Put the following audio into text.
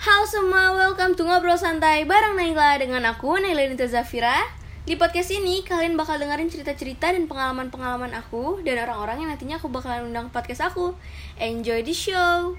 Halo semua, welcome to Ngobrol Santai bareng Naila dengan aku, Naila Nita Zafira Di podcast ini, kalian bakal dengerin cerita-cerita dan pengalaman-pengalaman aku Dan orang-orang yang nantinya aku bakalan undang podcast aku Enjoy the show!